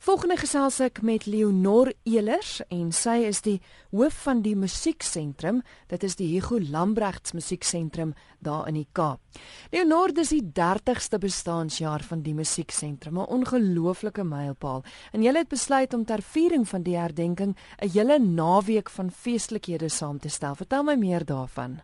Volgende gesels ek met Leonor Elers en sy is die hoof van die musieksentrum. Dit is die Hugo Lambregts Musieksentrum daar in die Kaap. Leonor, dis die 30ste bestaanjaar van die musieksentrum, 'n ongelooflike mylpaal. En jy het besluit om ter viering van die herdenking 'n hele naweek van feestelikhede saam te stel. Vertel my meer daarvan.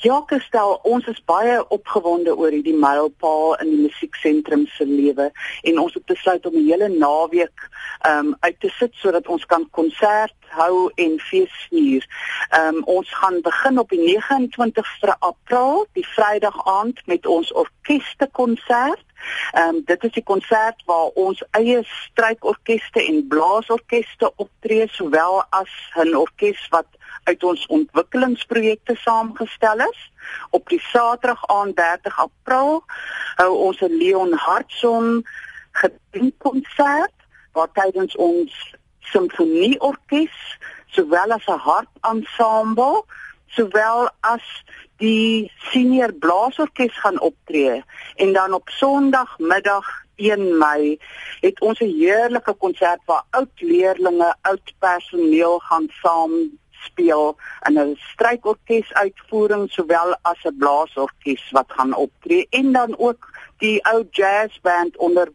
Ja, gestel, ons is baie opgewonde oor hierdie mylpaal in die musieksentrum se lewe en ons het besluit om 'n hele naweek um uit te sit sodat ons kan konsert hou en fees vier. Um ons gaan begin op die 29ste April, die Vrydag aand met ons orkeste konsert. Ehm um, dit is die konsert waar ons eie strykorkeste en blaasorkeste optree sowel as 'n orkes wat uit ons ontwikkelingsprojekte saamgestel is. Op die Saterdag aan 30 April hou ons 'n Leon Hartson gedienkonsert waar tydens ons simfonieorkes sowel as 'n hartensemble sowel as die senior blaasorkes gaan optree en dan op Sondagmiddag 1 Mei het ons 'n heerlike konsert waar oud leerdlinge, oud personeel gaan saam speel in 'n strykorkes uitvoering sowel as 'n blaasorkes wat gaan optree en dan ook die ou jazzband onder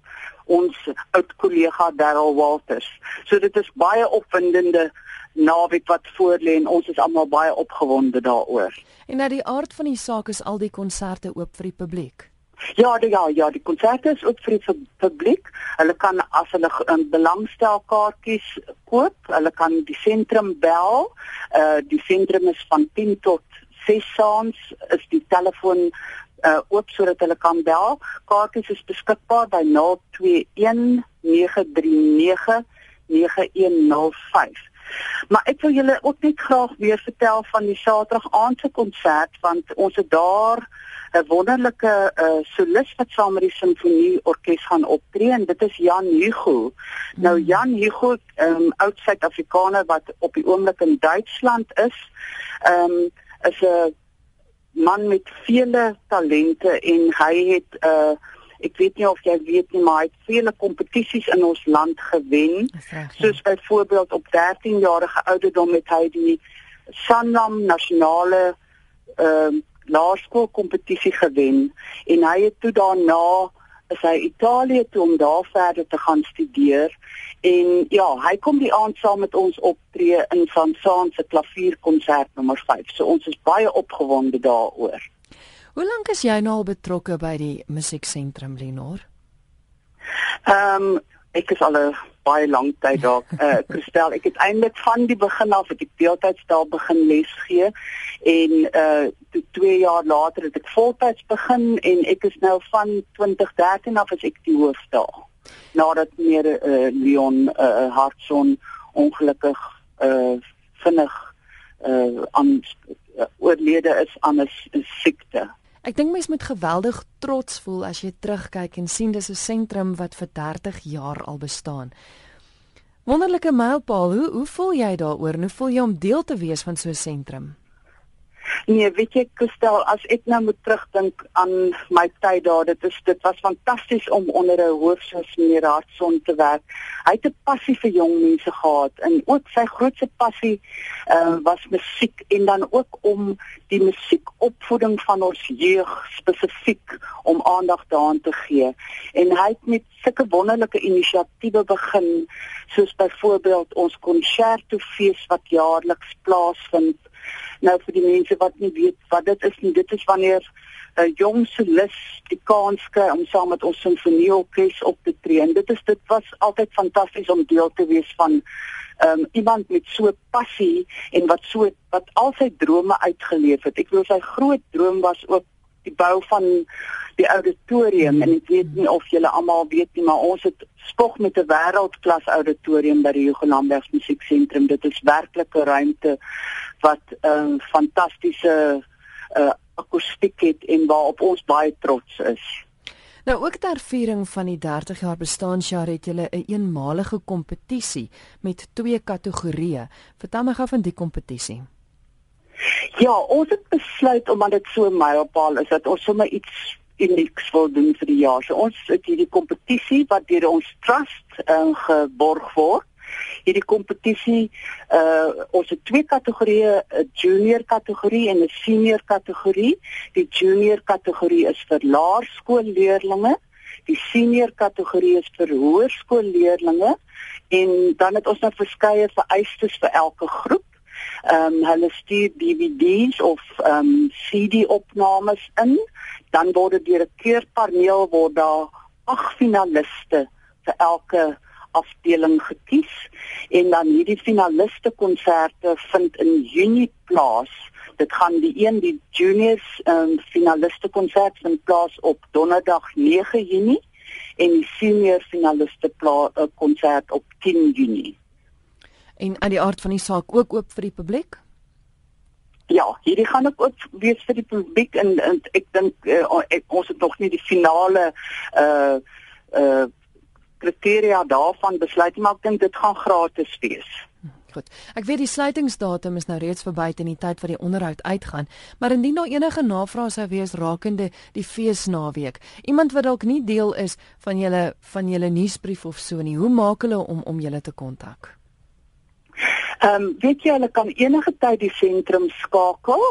ons oud kollega Darryl Walters. So dit is baie opwindende naweek wat voorlê en ons is almal baie opgewonde daaroor. En nou die aard van die saak is al die konserte oop vir die publiek. Ja, die, ja, ja, die konserte is oop vir die publiek. Hulle kan as hulle 'n belangstel kaartjies koop, hulle kan die sentrum bel. Uh die sentrum is van 10 tot 6 saans is die telefoon uh oop sodat hulle kan bel. Kaartjies is beskikbaar by 021 939 9105. Maar ek wil julle ook net graag weer vertel van die Saterdag aand se konsert want ons het daar 'n wonderlike uh, solis wat saam met die simfonie orkes gaan optree en dit is Jan Hugo. Hmm. Nou Jan Hugo, um, oud Suid-Afrikaner wat op die oomblik in Duitsland is, um, is 'n man met vele talente en hy het 'n uh, eh, ek weet nie of jy weet nie maar hy het vele kompetisies in ons land gewen. Ja. Soos byvoorbeeld op 13 jarige ouderdom het hy die Sanlam nasionale ehm uh, laerskool kompetisie gewen en hy het toe daarna is hy Italië toe om daar verder te gaan studeer en ja, hy kom die aand saam met ons optree in Van Saan se klavierkonsert nommer 5. So ons is baie opgewonde daaroor. Hoe lank is jy nou al betrokke by die musieksentrum Lenor? Ehm um, ek is al 'n baie lank tyd daar. Eh uh, Christel, ek het eintlik van die begin af het ek deeltyds daar begin les gee en eh uh, toe 2 jaar later het ek voltyds begin en ek is nou van 2013 af as ek die hoof daar. Nadat meer eh uh, Leon eh uh, Hartson ongelukkig eh uh, vinnig eh uh, aan uh, oorlede is aan 'n siekte. Ek dink mense moet geweldig trots voel as jy terugkyk en sien dis 'n sentrum wat vir 30 jaar al bestaan. Wonderlike mylpaal, hoe hoe voel jy daaroor? Hoe voel jy om deel te wees van so 'n sentrum? Nee, weet jy, Kristel, as ek nou moet terugdink aan my tyd daar, dit is dit was fantasties om onder 'n hoof soos meneer Hartson te werk. Hy het 'n passie vir jong mense gehad en ook sy grootste passie uh, was musiek en dan ook om die musiekopvoeding van ons jeug spesifiek om aandag daaraan te gee. En hy het met sulke wonderlike inisiatiewe begin soos byvoorbeeld ons konsertofees wat jaarliks plaasvind Nou vir die mense wat nie weet wat dit is nie, dit is wanneer 'n uh, jong solis die kans kry om saam met ons simfonieorkes op te tree. En dit is dit was altyd fantasties om deel te wees van um, iemand met so passie en wat so wat al sy drome uitgeleef het. Ek glo sy groot droom was ook die bou van die auditorium en ek weet nie of julle almal weet nie maar ons het spog met 'n wêreldklas auditorium by die Hugo Lambert Musieksentrum dit is werklik 'n ruimte wat 'n um, ehm, fantastiese uh, akoestiek het en waarop ons baie trots is Nou ook ter viering van die 30 jaar bestaanjaar het julle 'n een eenmalige kompetisie met twee kategorieë. Vertel my gou van die kompetisie. Ja, ons het besluit omdat dit so 'n mylpaal is dat ons sommer iets unieks wil doen vir die jaar. So ons het hierdie kompetisie wat deur ons trust um, geborg word. Hierdie kompetisie uh ons het twee kategorieë, 'n junior kategorie en 'n senior kategorie. Die junior kategorie is vir laerskoolleerdlinge. Die senior kategorie is vir hoërskoolleerdlinge en dan het ons nou verskeie vereistes vir elke groep. Ehm um, hulle stuur DVD's of ehm um, CD-opnames in dan word deur 'n keurpaneel word daar ag finaliste vir elke afdeling gekies en dan hierdie finaliste konserte vind in Junie plaas. Dit gaan die een die juniors um, finaliste konsert vind plaas op Donderdag 9 Junie en die senior finaliste konsert op 10 Junie. En aan die aard van die saak ook oop vir die publiek? Ja, hierdie gaan ook ook wees vir die publiek en, en ek dink uh, ons het nog nie die finale uh uh kriteria daarvan besluit maar ek dink dit gaan gratis wees. Goed. Ek weet die sluitingsdatum is nou reeds verby teen die tyd wat die onderhoud uitgaan, maar indien daar enige navrae sou wees rakende die feesnaweek, iemand wat dalk nie deel is van julle van julle nuusbrief of so nie, hoe maak hulle om om julle te kontak? Ehm um, weet jy hulle kan enige tyd die sentrum skakel.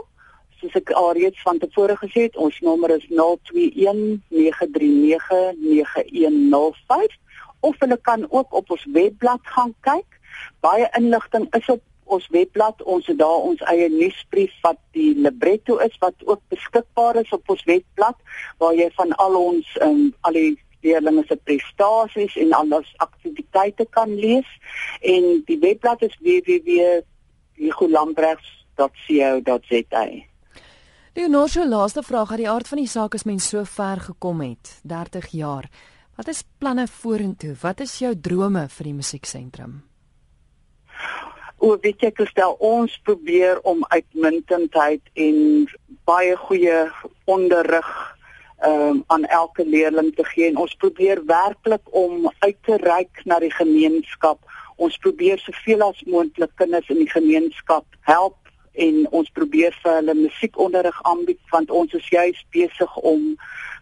Soos ek alreeds van tevore gesê het, ons nommer is 0219399105 of hulle kan ook op ons webblad gaan kyk. Baie inligting is op ons webblad. Ons het daar ons eie nuusbrief wat die libretto is wat ook beskikbaar is op ons webblad waar jy van al ons um, al die leerlinge se prestasies en alles aktiwiteite kan lees en die webblad is www.hugolambrechts.co.za. Leonor, so laaste vraag uit die aard van die saak as mens so ver gekom het, 30 jaar. Wat is planne vorentoe? Wat is jou drome vir die musieksentrum? O, weet jy, Christel, ons probeer om uitmuntendheid en baie goeie onderrig um, aan elke leerling te gee en ons probeer werklik om uit te reik na die gemeenskap. Ons probeer soveel as moontlik kinders in die gemeenskap help en ons probeer vir hulle musiekonderrig aanbied want ons is juis besig om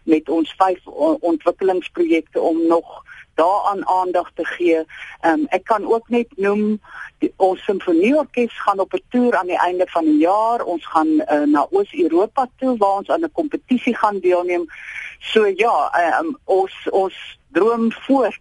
met ons vyf ontwikkelingsprojekte om nog daaraan aandag te gee. Um, ek kan ook net noem die, ons simfonieorkes gaan op 'n toer aan die einde van die jaar. Ons gaan uh, na Oos-Europa toe waar ons aan 'n kompetisie gaan deelneem. So ja, um, ons ons droom voort